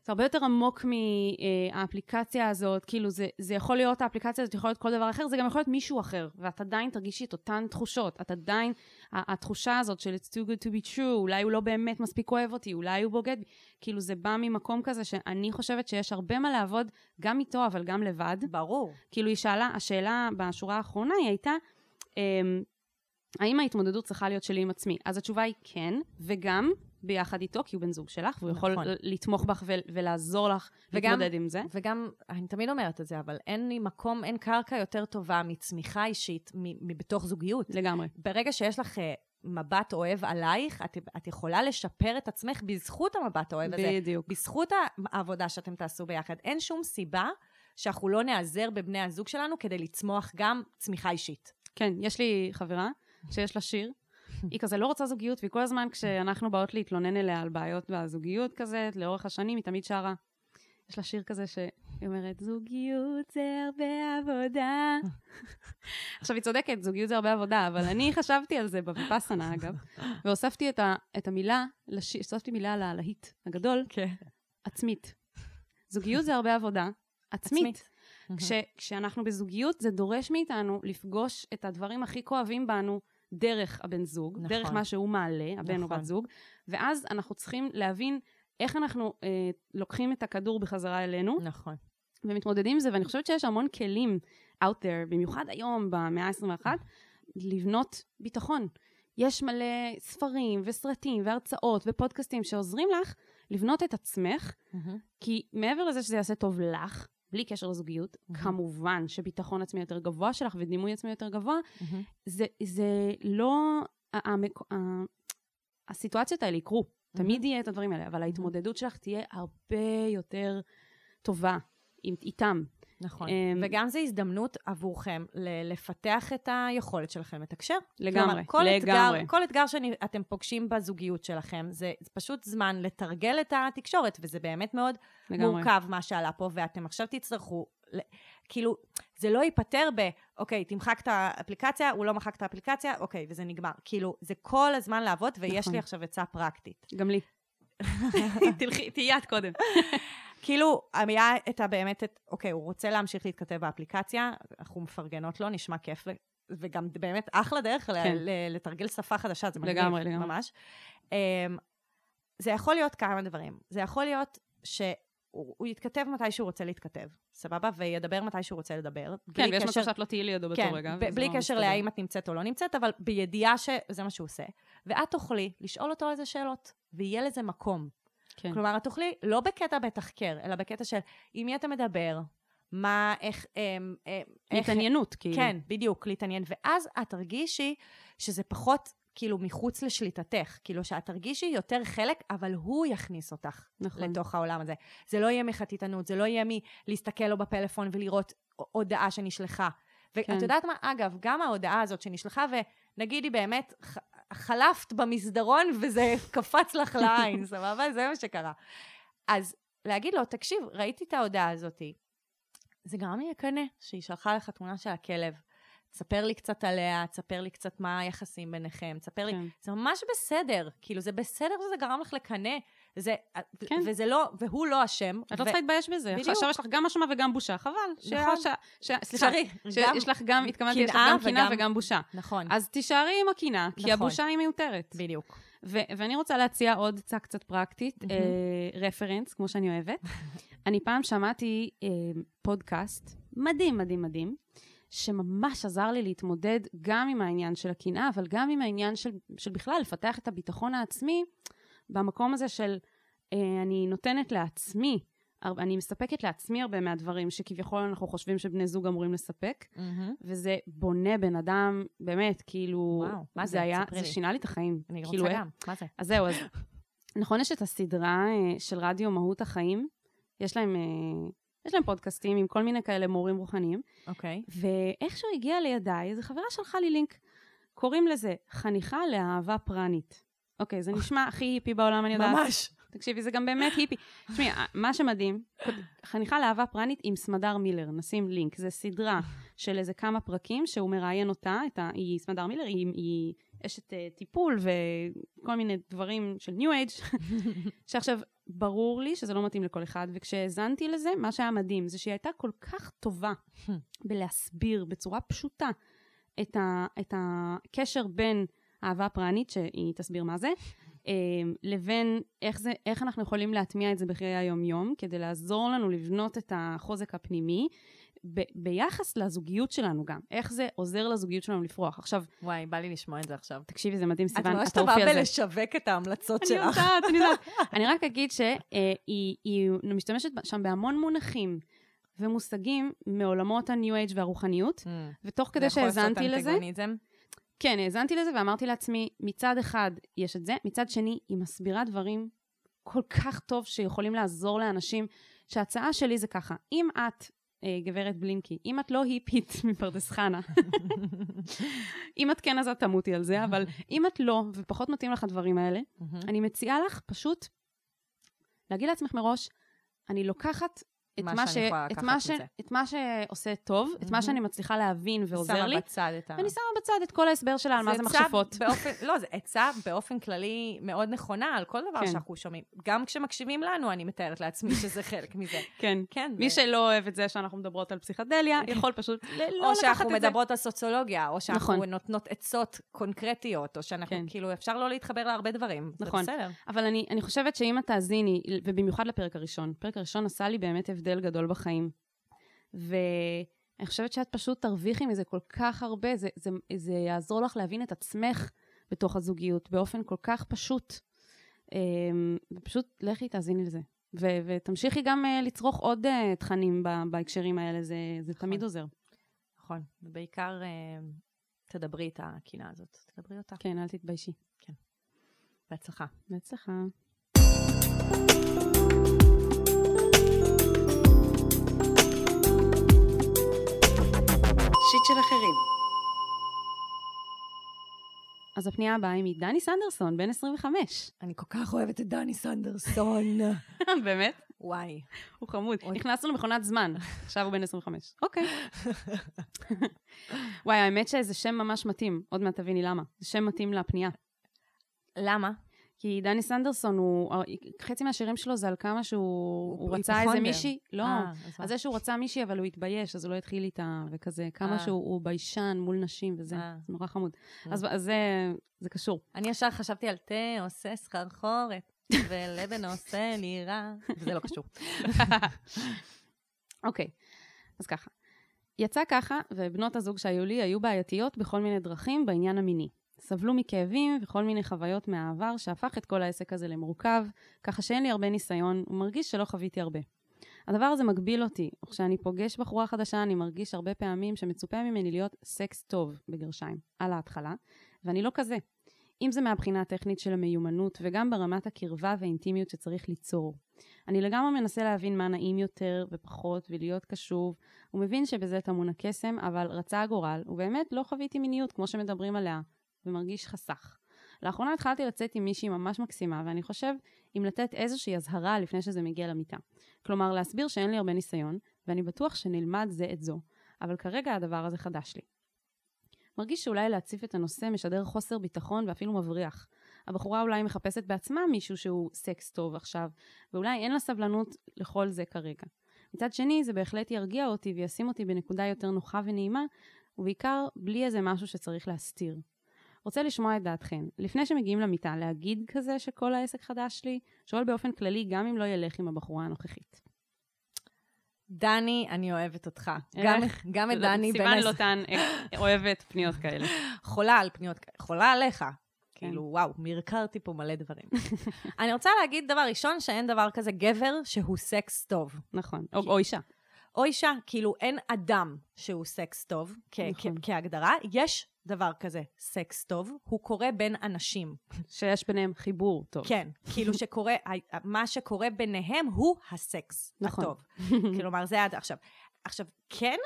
S1: זה הרבה יותר עמוק מהאפליקציה הזאת, כאילו זה, זה יכול להיות, האפליקציה הזאת יכול להיות כל דבר אחר, זה גם יכול להיות מישהו אחר, ואת עדיין תרגישי את אותן תחושות, את עדיין, התחושה הזאת של it's too good to be true, אולי הוא לא באמת מספיק אוהב אותי, אולי הוא בוגד. כאילו זה בא ממקום כזה שאני חושבת שיש הרבה מה לעבוד, גם איתו, אבל גם לבד.
S2: ברור.
S1: כאילו היא שאלה, השאלה בשורה האחרונה היא הייתה, אמ, האם ההתמודדות צריכה להיות שלי עם עצמי? אז התשובה היא כן, וגם ביחד איתו, כי הוא בן זוג שלך, והוא יכול
S2: נכון.
S1: ל- לתמוך בך ו- ולעזור לך
S2: וגם-
S1: להתמודד עם זה.
S2: וגם, אני תמיד אומרת את זה, אבל אין לי מקום, אין קרקע יותר טובה מצמיחה אישית מבתוך זוגיות.
S1: לגמרי.
S2: ברגע שיש לך אה, מבט אוהב עלייך, את, את יכולה לשפר את עצמך בזכות המבט האוהב הזה.
S1: בדיוק.
S2: בזכות העבודה שאתם תעשו ביחד. אין שום סיבה שאנחנו לא נעזר בבני הזוג שלנו כדי לצמוח גם צמיחה אישית.
S1: כן, יש לי חברה שיש לה שיר. היא כזה לא רוצה זוגיות, והיא כל הזמן כשאנחנו באות להתלונן אליה על בעיות בזוגיות כזה, לאורך השנים, היא תמיד שרה. יש לה שיר כזה שהיא אומרת, זוגיות זה הרבה עבודה. עכשיו, היא צודקת, זוגיות זה הרבה עבודה, אבל אני חשבתי על זה בוויפאסנה, אגב, והוספתי את, ה, את המילה, לשיר, הוספתי מילה ללהיט הגדול,
S2: כן.
S1: עצמית. זוגיות זה הרבה עבודה, עצמית. כש, כשאנחנו בזוגיות, זה דורש מאיתנו לפגוש את הדברים הכי כואבים בנו דרך הבן זוג,
S2: נכון.
S1: דרך מה שהוא מעלה, הבן או
S2: נכון.
S1: בת זוג, ואז אנחנו צריכים להבין איך אנחנו אה, לוקחים את הכדור בחזרה אלינו,
S2: נכון.
S1: ומתמודדים עם זה, ואני חושבת שיש המון כלים out there, במיוחד היום, במאה ה-21, לבנות ביטחון. יש מלא ספרים וסרטים והרצאות ופודקאסטים שעוזרים לך לבנות את עצמך, כי מעבר לזה שזה יעשה טוב לך, בלי קשר לזוגיות, כמובן שביטחון עצמי יותר גבוה שלך ודימוי עצמי יותר גבוה, זה, זה לא... המק- הסיטואציות האלה יקרו, תמיד יהיה את הדברים האלה, אבל ההתמודדות שלך תהיה הרבה יותר טובה איתם.
S2: נכון.
S1: אמ,
S2: וגם זו הזדמנות עבורכם ל- לפתח את היכולת שלכם לתקשר.
S1: לגמרי,
S2: כלומר, כל
S1: לגמרי.
S2: אתגר, כל אתגר שאתם פוגשים בזוגיות שלכם, זה פשוט זמן לתרגל את התקשורת, וזה באמת מאוד
S1: לגמרי.
S2: מורכב מה שעלה פה, ואתם עכשיו תצטרכו, כאילו, זה לא ייפתר ב, אוקיי, תמחק את האפליקציה, הוא לא מחק את האפליקציה, אוקיי, וזה נגמר. כאילו, זה כל הזמן לעבוד, ויש
S1: נכון.
S2: לי עכשיו עצה פרקטית.
S1: גם לי. תלכי, תהיי את קודם.
S2: כאילו, היה את ה... באמת, את, אוקיי, הוא רוצה להמשיך להתכתב באפליקציה, אנחנו מפרגנות לו, נשמע כיף, וגם באמת אחלה דרך
S1: כן.
S2: ל- לתרגל שפה חדשה, זה מגניב,
S1: לגמרי, לגמרי.
S2: ממש. אמ, זה יכול להיות כמה דברים. זה יכול להיות שהוא הוא יתכתב מתי שהוא רוצה להתכתב, סבבה? וידבר מתי שהוא רוצה לדבר.
S1: כן, ויש
S2: קשר-
S1: מצב שאת לא תהיי לידו באותו
S2: כן,
S1: רגע.
S2: ב- בלי קשר. להאם את נמצאת או לא נמצאת, אבל בידיעה שזה מה שהוא עושה. ואת תוכלי לשאול אותו איזה שאלות, ויהיה לזה מקום.
S1: כן.
S2: כלומר, את תוכלי לא בקטע בתחקר, אלא בקטע של עם מי אתה מדבר, מה, איך... אמ, אמ, איך-
S1: התעניינות, כאילו.
S2: כן, בדיוק, להתעניין. ואז את תרגישי שזה פחות, כאילו, מחוץ לשליטתך. כאילו, שאת תרגישי יותר חלק, אבל הוא יכניס אותך
S1: נכון.
S2: לתוך העולם הזה. זה לא יהיה מחטיטנות, זה לא יהיה מלהסתכל לו בפלאפון ולראות הודעה שנשלחה. ואת
S1: כן.
S2: יודעת מה? אגב, גם ההודעה הזאת שנשלחה, ונגיד היא באמת, חלפת במסדרון וזה קפץ לך לעין, סבבה? זה מה שקרה. אז להגיד לו, תקשיב, ראיתי את ההודעה הזאת, זה גרם לי לקנא שהיא שלחה לך תמונה של הכלב. תספר לי קצת עליה, תספר לי קצת מה היחסים ביניכם, תספר לי...
S1: כן.
S2: זה ממש בסדר, כאילו, זה בסדר שזה גרם לך לקנא. זה,
S1: כן.
S2: וזה לא, והוא לא אשם.
S1: את לא
S2: ו-
S1: צריכה להתבייש בזה.
S2: בדיוק.
S1: עכשיו יש לך גם אשמה וגם בושה, חבל.
S2: נכון.
S1: ש- ש- סליחה,
S2: גם-
S1: שיש לך גם, התכוונתי, יש לך גם קנאה
S2: וגם-
S1: וגם בושה.
S2: נכון,
S1: אז תישארי עם הקנאה, כי
S2: נכון.
S1: הבושה היא מיותרת.
S2: בדיוק.
S1: ו- ואני רוצה להציע עוד עצה קצת פרקטית,
S2: מהמם.
S1: אה, רפרנס, כמו שאני אוהבת. אני פעם שמעתי אה, פודקאסט מדהים, מדהים, מדהים, שממש עזר לי להתמודד גם עם העניין של הקנאה, אבל גם עם העניין של, של בכלל לפתח את הביטחון העצמי, במקום הזה של אה, אני נותנת לעצמי, אני מספקת לעצמי הרבה מהדברים שכביכול אנחנו חושבים שבני זוג אמורים לספק, וזה בונה בן אדם, באמת, כאילו,
S2: וואו, מה זה?
S1: זה היה, זה
S2: לי.
S1: שינה לי את החיים.
S2: אני
S1: כאילו,
S2: רוצה
S1: איך-
S2: גם, מה זה?
S1: אז זהו, אז נכון, יש את הסדרה אה, של רדיו מהות החיים, יש להם, אה, יש להם פודקאסטים עם כל מיני כאלה מורים רוחניים,
S2: אוקיי.
S1: ואיכשהו הגיע לידיי, איזו חברה שלחה לי לינק, קוראים לזה חניכה לאהבה פרנית. אוקיי, זה נשמע הכי היפי בעולם, אני יודעת.
S2: ממש.
S1: תקשיבי, זה גם באמת היפי. תשמעי, מה שמדהים, חניכה לאהבה פרנית עם סמדר מילר, נשים לינק. זו סדרה של איזה כמה פרקים שהוא מראיין אותה, את ה, היא סמדר מילר, היא, היא אשת uh, טיפול וכל מיני דברים של ניו אייג', שעכשיו, ברור לי שזה לא מתאים לכל אחד, וכשהאזנתי לזה, מה שהיה מדהים זה שהיא הייתה כל כך טובה בלהסביר בצורה פשוטה את, ה, את הקשר בין אהבה פרנית, שהיא תסביר מה זה, אה, לבין איך, זה, איך אנחנו יכולים להטמיע את זה בחיי היום-יום, כדי לעזור לנו לבנות את החוזק הפנימי, ב, ביחס לזוגיות שלנו גם. איך זה עוזר לזוגיות שלנו לפרוח. עכשיו,
S2: וואי, בא לי לשמוע את זה עכשיו.
S1: תקשיבי, זה מדהים,
S2: את
S1: סיוון,
S2: ממש
S1: את
S2: טובה
S1: האופי הזה.
S2: בלשווק את ההמלצות
S1: אני
S2: שלך.
S1: יודעת, אני יודעת. אני רק אגיד שהיא היא משתמשת שם בהמון מונחים ומושגים מעולמות הניו אייג' והרוחניות, ותוך כדי שהאזנתי לזה,
S2: אנטגוניזם?
S1: כן, האזנתי לזה ואמרתי לעצמי, מצד אחד יש את זה, מצד שני, היא מסבירה דברים כל כך טוב שיכולים לעזור לאנשים, שההצעה שלי זה ככה, אם את, אה, גברת בלינקי, אם את לא היפית מפרדס חנה, אם את כן אז את תמותי על זה, אבל אם את לא, ופחות מתאים לך הדברים האלה, אני מציעה לך פשוט להגיד לעצמך מראש, אני לוקחת את
S2: מה
S1: מה,
S2: שאני
S1: ש...
S2: יכולה לקחת
S1: מה
S2: מזה.
S1: ש... את מה שעושה טוב, את מה. שאני מצליחה להבין ועוזר לי,
S2: שמה בצד את ה...
S1: ואני שמה בצד את כל ההסבר שלה על מה זה מכשפות.
S2: באופן, לא, זו עצה באופן כללי מאוד נכונה על כל דבר
S1: כן.
S2: שאנחנו שומעים. גם כשמקשיבים לנו, אני מתארת לעצמי שזה חלק מזה.
S1: כן.
S2: כן.
S1: מי
S2: זה-
S1: שלא אוהב את זה שאנחנו מדברות על פסיכדליה, יכול פשוט לא
S2: או
S1: לקחת
S2: שאנחנו
S1: את זה.
S2: מדברות על סוציולוגיה, או שאנחנו
S1: נכון.
S2: נותנות עצות קונקרטיות, או שאנחנו,
S1: כן.
S2: כאילו, אפשר לא להתחבר להרבה דברים.
S1: נכון.
S2: זה בסדר.
S1: אבל אני, אני חושבת שאם את תאזיני, ובמיוחד לפרק הראשון, הפרק הראשון עשה לי באמת הבדל גדול בחיים. ואני חושבת שאת פשוט תרוויחי מזה כל כך הרבה, זה, זה, זה יעזור לך להבין את עצמך בתוך הזוגיות באופן כל כך פשוט. אמ, ופשוט לכי תאזיני לזה. ו- ותמשיכי גם uh, לצרוך עוד uh, תכנים ב- בהקשרים האלה, זה, זה
S2: נכון.
S1: תמיד עוזר.
S2: נכון. ובעיקר, אה, תדברי את הקינה הזאת. תדברי אותה.
S1: כן, אל תתביישי.
S2: בהצלחה.
S1: בהצלחה.
S5: שיט של אחרים.
S1: אז הפנייה הבאה היא מדני סנדרסון, בן 25.
S2: אני כל כך אוהבת את דני סנדרסון.
S1: באמת?
S2: וואי.
S1: הוא חמוד. נכנסנו למכונת זמן, עכשיו הוא בן 25. אוקיי. וואי, האמת שזה שם ממש מתאים, עוד מעט תביני למה. זה שם מתאים לפנייה.
S2: למה?
S1: כי דני סנדרסון, הוא, חצי מהשירים שלו זה על כמה שהוא הוא רצה איזה מישהי, לא,
S2: אה, אז מה?
S1: על זה שהוא רצה מישהי, אבל הוא התבייש, אז הוא לא התחיל איתה, וכזה, כמה
S2: אה.
S1: שהוא הוא ביישן מול נשים, וזה
S2: אה.
S1: זה נורא חמוד.
S2: אה.
S1: אז, אז זה, זה קשור.
S2: אני ישר חשבתי על תה עושה סחרחורת, ולבן עושה לי רע, וזה לא קשור.
S1: אוקיי, אז ככה. יצא ככה, ובנות הזוג שהיו לי היו בעייתיות בכל מיני דרכים בעניין המיני. סבלו מכאבים וכל מיני חוויות מהעבר שהפך את כל העסק הזה למורכב, ככה שאין לי הרבה ניסיון ומרגיש שלא חוויתי הרבה. הדבר הזה מגביל אותי, וכשאני פוגש בחורה חדשה אני מרגיש הרבה פעמים שמצופה ממני להיות סקס טוב, בגרשיים, על ההתחלה, ואני לא כזה. אם זה מהבחינה הטכנית של המיומנות וגם ברמת הקרבה והאינטימיות שצריך ליצור. אני לגמרי מנסה להבין מה נעים יותר ופחות ולהיות קשוב, ומבין שבזה טמון הקסם, אבל רצה הגורל, ובאמת לא חוויתי מיניות כמו שמדברים עליה, ומרגיש חסך. לאחרונה התחלתי לצאת עם מישהי ממש מקסימה, ואני חושב אם לתת איזושהי אזהרה לפני שזה מגיע למיטה. כלומר, להסביר שאין לי הרבה ניסיון, ואני בטוח שנלמד זה את זו, אבל כרגע הדבר הזה חדש לי. מרגיש שאולי להציף את הנושא משדר חוסר ביטחון ואפילו מבריח. הבחורה אולי מחפשת בעצמה מישהו שהוא סקס טוב עכשיו, ואולי אין לה סבלנות לכל זה כרגע. מצד שני, זה בהחלט ירגיע אותי וישים אותי בנקודה יותר נוחה ונעימה, ובעיקר בלי איזה משהו שצריך להסתיר. רוצה לשמוע את דעתכן. לפני שמגיעים למיטה, להגיד כזה שכל העסק חדש לי? שואל באופן כללי, גם אם לא ילך עם הבחורה הנוכחית.
S2: דני, אני אוהבת אותך. גם, גם את דני בן...
S1: סיוון לוטן אה, אוהבת פניות כאלה.
S2: חולה על פניות, כאלה, חולה עליך.
S1: כן.
S2: כאילו, וואו, מרקרתי פה מלא דברים. אני רוצה להגיד דבר ראשון, שאין דבר כזה גבר שהוא סקס טוב.
S1: נכון. או או אישה.
S2: או אישה, כאילו, אין אדם שהוא סקס טוב, כ-
S1: נכון.
S2: כ- כהגדרה. יש דבר כזה, סקס טוב, הוא קורה בין אנשים.
S1: שיש ביניהם חיבור טוב.
S2: כן, כאילו שקורה, מה שקורה ביניהם הוא הסקס
S1: נכון.
S2: הטוב. כלומר, זה עד עכשיו. עכשיו, כן,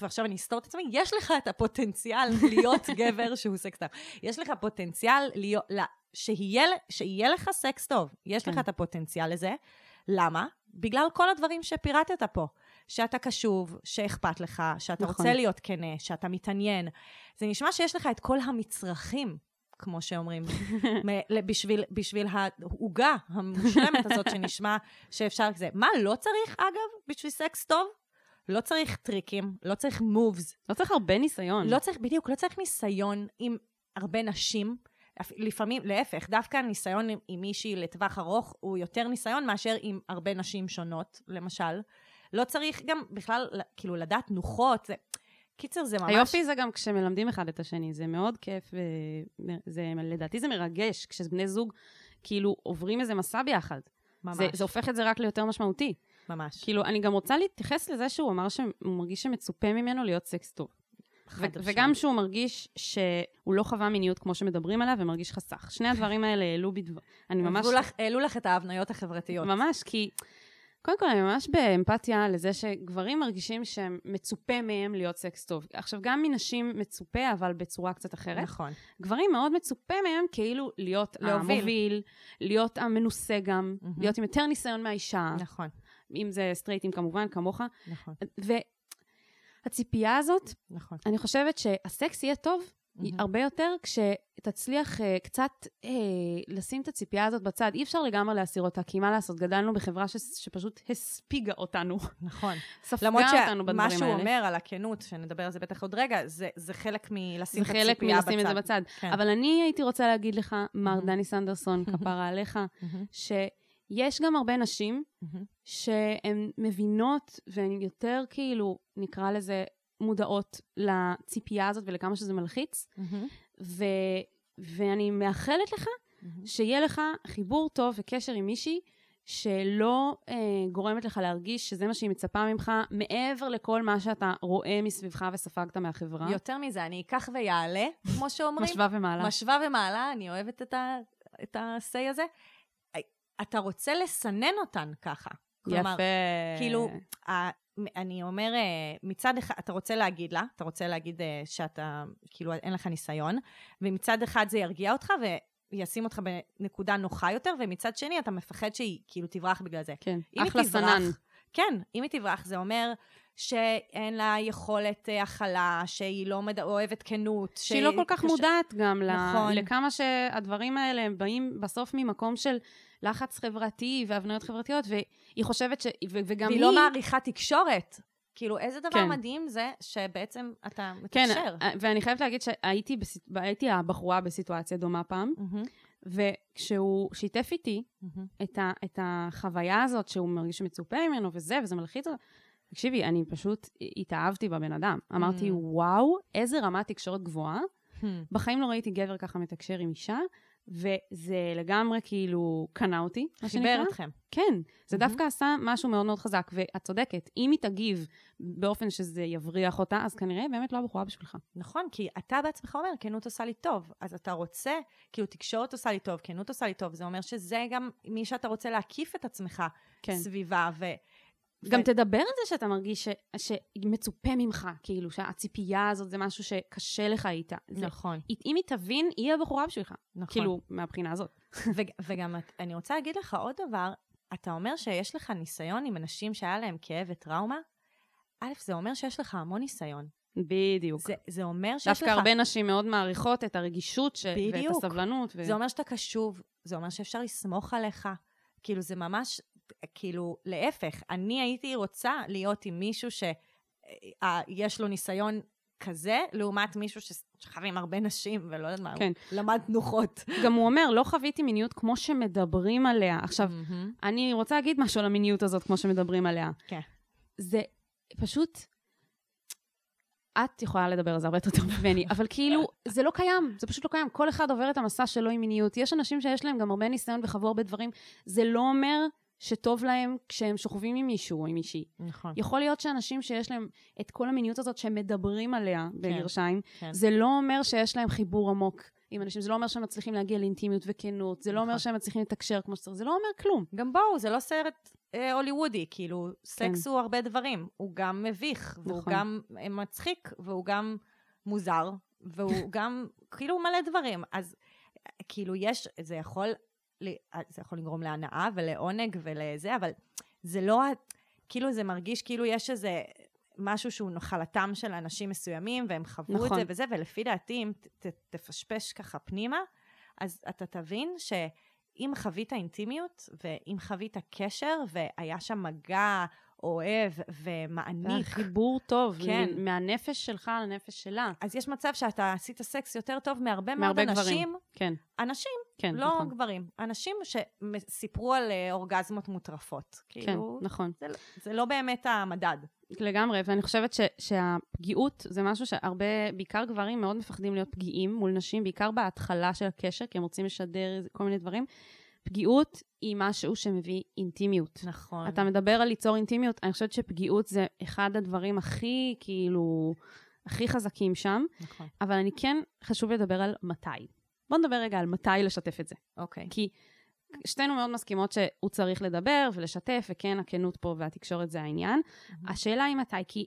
S2: ועכשיו אני אסתור את עצמי, יש לך את הפוטנציאל להיות גבר שהוא סקס טוב. יש לך פוטנציאל להיות, לה- שיהיה, שיהיה לך סקס טוב. יש לך
S1: כן.
S2: את הפוטנציאל לזה. למה? בגלל כל הדברים שפירטת פה. שאתה קשוב, שאכפת לך, שאתה
S1: נכון.
S2: רוצה להיות כנה, שאתה מתעניין. זה נשמע שיש לך את כל המצרכים, כמו שאומרים, בשביל, בשביל העוגה המושלמת הזאת שנשמע שאפשר כזה. מה לא צריך, אגב, בשביל סקס טוב? לא צריך טריקים, לא צריך מובס,
S1: לא צריך הרבה ניסיון.
S2: לא צריך, בדיוק, לא צריך ניסיון עם הרבה נשים. לפעמים, להפך, דווקא ניסיון עם, עם מישהי לטווח ארוך הוא יותר ניסיון מאשר עם הרבה נשים שונות, למשל. לא צריך גם בכלל, כאילו, לדעת נוחות. זה... קיצר, זה ממש...
S1: היופי זה גם כשמלמדים אחד את השני, זה מאוד כיף, וזה, לדעתי זה מרגש, כשבני זוג כאילו עוברים איזה מסע ביחד.
S2: ממש,
S1: זה, זה הופך את זה רק ליותר משמעותי.
S2: ממש.
S1: כאילו, אני גם רוצה להתייחס לזה שהוא אמר שהוא מרגיש שמצופה ממנו להיות סקס טוב. ו-. וגם שהוא מרגיש שהוא לא חווה מיניות כמו שמדברים עליו, ומרגיש חסך. שני הדברים האלה העלו בי דבר... אני ממש...
S2: העלו לך את ההבניות החברתיות.
S1: ממש, כי... קודם כל, אני ממש באמפתיה לזה שגברים מרגישים שמצופה מהם להיות סקס טוב. עכשיו, גם מנשים מצופה, אבל בצורה קצת אחרת.
S2: נכון.
S1: גברים מאוד מצופה מהם כאילו להיות
S2: להוביל.
S1: המוביל, להיות המנוסה גם,
S2: מהמם.
S1: להיות עם יותר ניסיון מהאישה,
S2: נכון,
S1: אם זה סטרייטים כמובן, כמוך.
S2: נכון,
S1: והציפייה הזאת,
S2: נכון.
S1: אני חושבת שהסקס יהיה טוב
S2: מהמם.
S1: הרבה יותר כשתצליח uh, קצת uh, לשים את הציפייה הזאת בצד. אי אפשר לגמרי להסיר אותה, כי מה לעשות, גדלנו בחברה ש- שפשוט הספיגה אותנו,
S2: נכון.
S1: ספגה
S2: למרות
S1: אותנו בדברים
S2: שמה
S1: האלה.
S2: שהוא אומר על הכנות, שנדבר על זה בטח עוד רגע, זה, זה חלק מלשים
S1: זה
S2: את
S1: חלק
S2: הציפייה בצד.
S1: מלשים את זה בצד.
S2: כן.
S1: אבל אני הייתי רוצה להגיד לך, מר. דני סנדרסון, כפרה עליך,
S2: מהמם,
S1: שיש גם הרבה נשים
S2: מהמם.
S1: שהן מבינות והן יותר כאילו, נקרא לזה, מודעות לציפייה הזאת ולכמה שזה מלחיץ,
S2: מהמם,
S1: ו, ואני מאחלת לך
S2: מהמם.
S1: שיהיה לך חיבור טוב וקשר עם מישהי שלא אה, גורמת לך להרגיש שזה מה שהיא מצפה ממך, מעבר לכל מה שאתה רואה מסביבך וספגת מהחברה.
S2: יותר מזה, אני אקח ויעלה, כמו שאומרים.
S1: משווה ומעלה.
S2: משווה ומעלה, אני אוהבת את ה- את ה-say הזה. אתה רוצה לסנן אותן ככה. כלומר,
S1: יפה.
S2: כאילו, אני אומר, אה, מצד אחד, אתה רוצה להגיד לה, אתה רוצה להגיד אה, שאתה, כאילו, אין לך ניסיון, ומצד אחד זה ירגיע אותך וישים אותך בנקודה נוחה יותר, ומצד שני אתה מפחד שהיא כאילו תברח בגלל זה.
S1: כן, אחלה
S2: תברח-
S1: סנן.
S2: כן, אם היא תברח, זה אומר שאין לה יכולת אה, הכלה, שהיא לא מד... אוהבת כנות.
S1: שהיא לא כל כך
S2: קשה-
S1: מודעת גם
S2: נכון.
S1: ל- לכמה שהדברים האלה הם באים בסוף ממקום של לחץ חברתי והבניות חברתיות, והיא חושבת ש... ו- וגם
S2: והיא
S1: היא...
S2: לא מעריכה תקשורת. כאילו, איזה דבר
S1: כן.
S2: מדהים זה שבעצם אתה
S1: כן,
S2: מתקשר.
S1: ואני חייבת להגיד שהייתי בסיט... הבחורה בסיטואציה דומה פעם,
S2: מהמם,
S1: וכשהוא שיתף איתי
S2: מהמם.
S1: את, ה... את החוויה הזאת שהוא מרגיש שמצופה ממנו וזה, וזה מלחיץ אותו, תקשיבי, אני פשוט התאהבתי בבן אדם. אמרתי,
S2: Mm.
S1: וואו, איזה רמת תקשורת גבוהה.
S2: Hmm.
S1: בחיים לא ראיתי גבר ככה מתקשר עם אישה, וזה לגמרי כאילו קנה אותי, מה שנקרא.
S2: חיבר אתכם.
S1: כן, זה
S2: מהמם.
S1: דווקא עשה משהו מאוד מאוד חזק, ואת צודקת, אם היא תגיב באופן שזה יבריח אותה, אז כנראה באמת לא הבחורה בשבילך.
S2: נכון, כי אתה בעצמך אומר, כנות עושה לי טוב. אז אתה רוצה, כאילו, תקשורת עושה לי טוב, כנות עושה לי טוב. זה אומר שזה גם מי שאתה רוצה להקיף את עצמך
S1: כן.
S2: סביבה. ו...
S1: גם
S2: ו-
S1: תדבר על זה שאתה מרגיש ש... שמצופה ממך, כאילו, שהציפייה הזאת זה משהו שקשה לך איתה. זה...
S2: נכון,
S1: אם היא תבין, היא הבחורה בשבילך.
S2: נכון.
S1: כאילו, מהבחינה הזאת.
S2: ו- וגם את- אני רוצה להגיד לך עוד דבר, אתה אומר שיש לך ניסיון עם אנשים שהיה להם כאב וטראומה? א', זה אומר שיש לך המון ניסיון.
S1: בדיוק.
S2: זה, זה אומר שיש
S1: דווקא
S2: לך...
S1: הרבה נשים מאוד מעריכות את הרגישות ש... ואת
S2: בדיוק.
S1: הסבלנות. ו...
S2: זה אומר שאתה קשוב, זה אומר שאפשר לסמוך עליך. כאילו, זה ממש, כאילו, להפך, אני הייתי רוצה להיות עם מישהו שיש לו ניסיון כזה, לעומת מישהו ש- שחי עם הרבה נשים, ולא יודעת מה,
S1: כן.
S2: הוא למד תנוחות.
S1: גם הוא אומר, לא חוויתי מיניות כמו שמדברים עליה. עכשיו,
S2: מהמם.
S1: אני רוצה להגיד משהו על המיניות הזאת, כמו שמדברים עליה.
S2: כן.
S1: זה פשוט... את יכולה לדבר על זה הרבה יותר טוב ממני, אבל כאילו, זה לא קיים, זה פשוט לא קיים. כל אחד עובר את המסע שלו עם מיניות. יש אנשים שיש להם גם הרבה ניסיון וחוו הרבה דברים. זה לא אומר שטוב להם כשהם שוכבים עם מישהו או עם מישהי.
S2: נכון.
S1: יכול להיות שאנשים שיש להם את כל המיניות הזאת שהם מדברים עליה, בגרשיים,
S2: כן.
S1: זה לא אומר שיש להם חיבור עמוק עם אנשים, זה לא אומר שהם מצליחים להגיע לאינטימיות וכנות, זה לא אומר
S2: נכון.
S1: שהם מצליחים לתקשר כמו שצריך, זה לא אומר כלום.
S2: גם בואו, זה לא סרט אה, הוליוודי, כאילו, סקס
S1: כן.
S2: הוא הרבה דברים. הוא גם מביך, והוא
S1: נכון.
S2: גם אה, מצחיק, והוא גם מוזר, והוא גם, כאילו, מלא דברים. אז אה, כאילו, יש, זה יכול, זה יכול לגרום להנאה ולעונג ולזה, אבל זה לא, כאילו, זה מרגיש כאילו יש איזה... משהו שהוא נחלתם של אנשים מסוימים, והם חוו
S1: נכון.
S2: את זה וזה, ולפי דעתי, אם ת, ת, תפשפש ככה פנימה, אז אתה תבין שאם חווית אינטימיות, ואם חווית קשר, והיה שם מגע אוהב ומעניק,
S1: חיבור טוב,
S2: כן.
S1: מהנפש שלך לנפש שלה.
S2: אז יש מצב שאתה עשית סקס יותר טוב מהרבה מאוד
S1: מהרבה
S2: אנשים,
S1: גברים. כן,
S2: אנשים,
S1: כן,
S2: לא
S1: נכון.
S2: גברים, אנשים שסיפרו על אה, אורגזמות מוטרפות.
S1: כן,
S2: כאילו,
S1: נכון.
S2: זה, זה לא באמת המדד.
S1: לגמרי, ואני חושבת ש, שהפגיעות זה משהו שהרבה, בעיקר גברים מאוד מפחדים להיות פגיעים מול נשים, בעיקר בהתחלה של הקשר, כי הם רוצים לשדר כל מיני דברים. פגיעות היא משהו שמביא אינטימיות.
S2: נכון.
S1: אתה מדבר על ליצור אינטימיות, אני חושבת שפגיעות זה אחד הדברים הכי, כאילו, הכי חזקים שם,
S2: נכון.
S1: אבל אני כן, חשוב לדבר על מתי. בוא נדבר רגע על מתי לשתף את זה.
S2: אוקיי.
S1: כי שתינו מאוד מסכימות שהוא צריך לדבר ולשתף, וכן, הכנות פה והתקשורת זה העניין. השאלה היא מתי, כי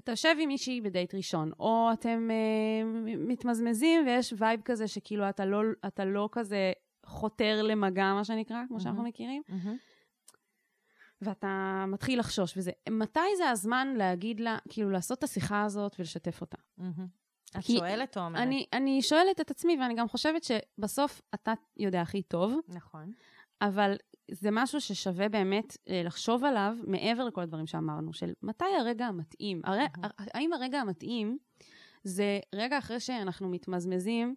S1: אתה יושב עם מישהי בדייט ראשון, או אתם אה, מתמזמזים ויש vibe כזה שכאילו אתה לא, אתה לא כזה חותר למגע, מה שנקרא, כמו שאנחנו. מכירים. ואתה מתחיל לחשוש וזה. מתי זה הזמן להגיד לה, כאילו לעשות את השיחה הזאת ולשתף אותה?
S2: את שואלת או אומרת?
S1: אני, אני שואלת את עצמי, ואני גם חושבת שבסוף אתה יודע הכי טוב,
S2: נכון.
S1: אבל זה משהו ששווה באמת אה, לחשוב עליו מעבר לכל הדברים שאמרנו, של מתי הרגע המתאים. הרי,
S2: מהמם.
S1: האם הרגע המתאים זה רגע אחרי שאנחנו מתמזמזים,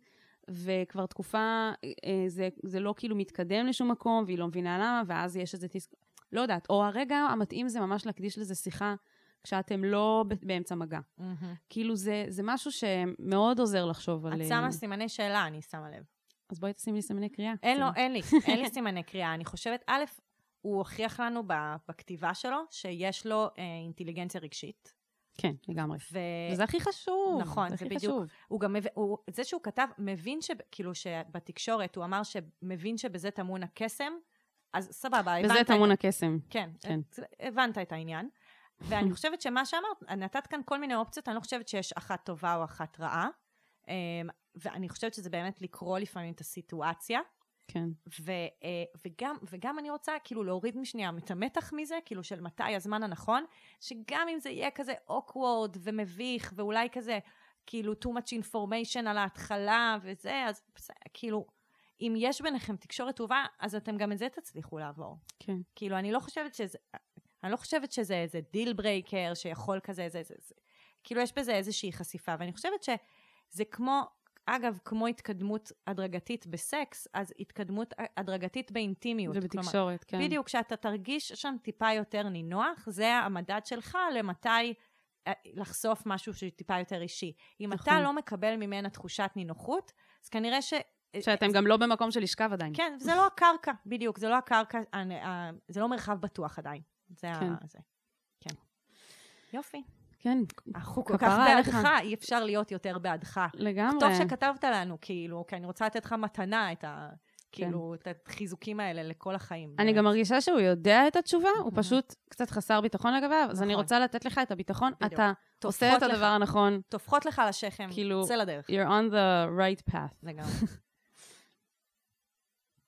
S1: וכבר תקופה, אה, זה, זה לא כאילו מתקדם לשום מקום, והיא לא מבינה למה, ואז יש איזה תסק... לא יודעת. או הרגע המתאים זה ממש להקדיש לזה שיחה כשאתם לא באמצע מגע.
S2: מהמם.
S1: כאילו זה, זה משהו שמאוד עוזר לחשוב על...
S2: את
S1: אה,
S2: שמה סימני שאלה, אני שמה לב.
S1: אז בואי תשימי לי סימני קריאה.
S2: אין לו, אין לי, אין לי סימני קריאה. אני חושבת, א', הוא הוכיח לנו בכתיבה שלו שיש לו אה, אינטליגנציה רגשית.
S1: כן, לגמרי.
S2: ו...
S1: וזה הכי חשוב.
S2: נכון, זה
S1: הכי
S2: בדיוק.
S1: חשוב.
S2: הוא גם. הוא, זה שהוא כתב, מבין ש... כאילו שבתקשורת הוא אמר שמבין שבזה טמון הקסם, אז סבבה, הבנת
S1: בזה
S2: את-
S1: טמון הקסם.
S2: כן,
S1: כן.
S2: כן. הבנת את העניין. ואני חושבת שמה שאמרת, נתת כאן כל מיני אופציות, אני לא חושבת שיש אחת טובה או אחת רעה. אמ, ואני חושבת שזה באמת לקרוא לפעמים את הסיטואציה.
S1: כן.
S2: ו, אה, וגם, וגם אני רוצה כאילו להוריד משנייה את המתח מזה, כאילו של מתי הזמן הנכון, שגם אם זה יהיה כזה awkward ומביך, ואולי כזה כאילו too much information על ההתחלה וזה, אז כאילו, אם יש ביניכם תקשורת טובה, אז אתם גם את זה תצליחו לעבור.
S1: כן.
S2: כאילו, אני לא חושבת שזה, אני לא חושבת שזה איזה deal breaker שיכול כזה, זה, זה, זה. כאילו, יש בזה איזושהי חשיפה, ואני חושבת שזה כמו, אגב, כמו התקדמות הדרגתית בסקס, אז התקדמות הדרגתית באינטימיות.
S1: ובתקשורת,
S2: כלומר,
S1: כן.
S2: בדיוק, כשאתה תרגיש שם טיפה יותר נינוח, זה המדד שלך למתי אה, לחשוף משהו שהוא טיפה יותר אישי. אם
S1: נכון.
S2: אתה לא מקבל ממנה תחושת נינוחות, אז כנראה ש...
S1: שאתם גם לא במקום של לשכב עדיין.
S2: כן, זה לא הקרקע, בדיוק, זה לא הקרקע, הנ- ה- זה לא מרחב בטוח עדיין. זה
S1: כן.
S2: ה... זה. כן. יופי.
S1: כן,
S2: אנחנו כל כך
S1: כפרה עליך.
S2: בעדך, אי אפשר להיות יותר בעדך.
S1: לגמרי.
S2: טוב שכתבת לנו, כאילו, כי אני רוצה לתת לך מתנה את ה... כאילו, את החיזוקים האלה לכל החיים.
S1: כן. אני. גם מרגישה שהוא יודע את התשובה, הוא פשוט קצת חסר ביטחון לגביו, אז אני
S2: נכון.
S1: רוצה לתת לך את הביטחון,
S2: בדיוק.
S1: אתה עושה את. הדבר הנכון,
S2: טופחות לך על השכם,
S1: כאילו-
S2: צא לדרך.
S1: you're on the right path.
S2: לגמרי.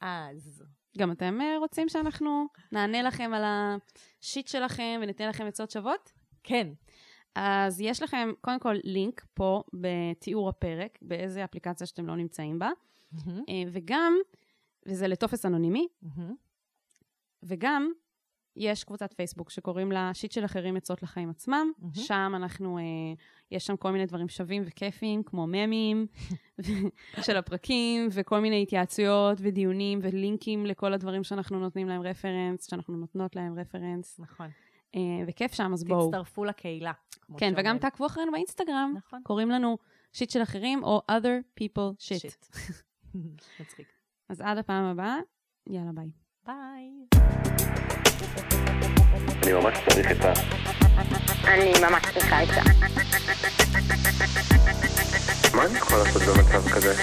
S2: אז,
S1: גם אתם אה, רוצים שאנחנו נענה לכם על השיט שלכם וניתן לכם עצות שוות?
S2: כן.
S1: אז יש לכם קודם כל לינק פה בתיאור הפרק, באיזה אפליקציה שאתם לא נמצאים בה, אה, וגם, וזה לטופס אנונימי, וגם יש קבוצת פייסבוק שקוראים לה שיט של אחרים עצות לחיים עצמם.
S2: מהמם.
S1: שם אנחנו, אה, יש שם כל מיני דברים שווים וכיפים, כמו ממים של הפרקים, וכל מיני התייעצויות ודיונים ולינקים לכל הדברים שאנחנו נותנים להם רפרנס, שאנחנו נותנות להם רפרנס,
S2: נכון.
S1: אה, וכיף שם, אז בואו.
S2: תצטרפו לקהילה.
S1: כן, וגם תעקבו אחרינו באינסטגרם.
S2: נכון.
S1: קוראים לנו שיט של אחרים, או other people shit.
S2: שיט. מצחיק.
S1: אז עד הפעם הבאה, יאללה ביי.
S2: ביי.
S3: אני ממש צריך את ה...
S4: אני ממש צריכה את ה...
S3: מה אני יכול לעשות במצב כזה?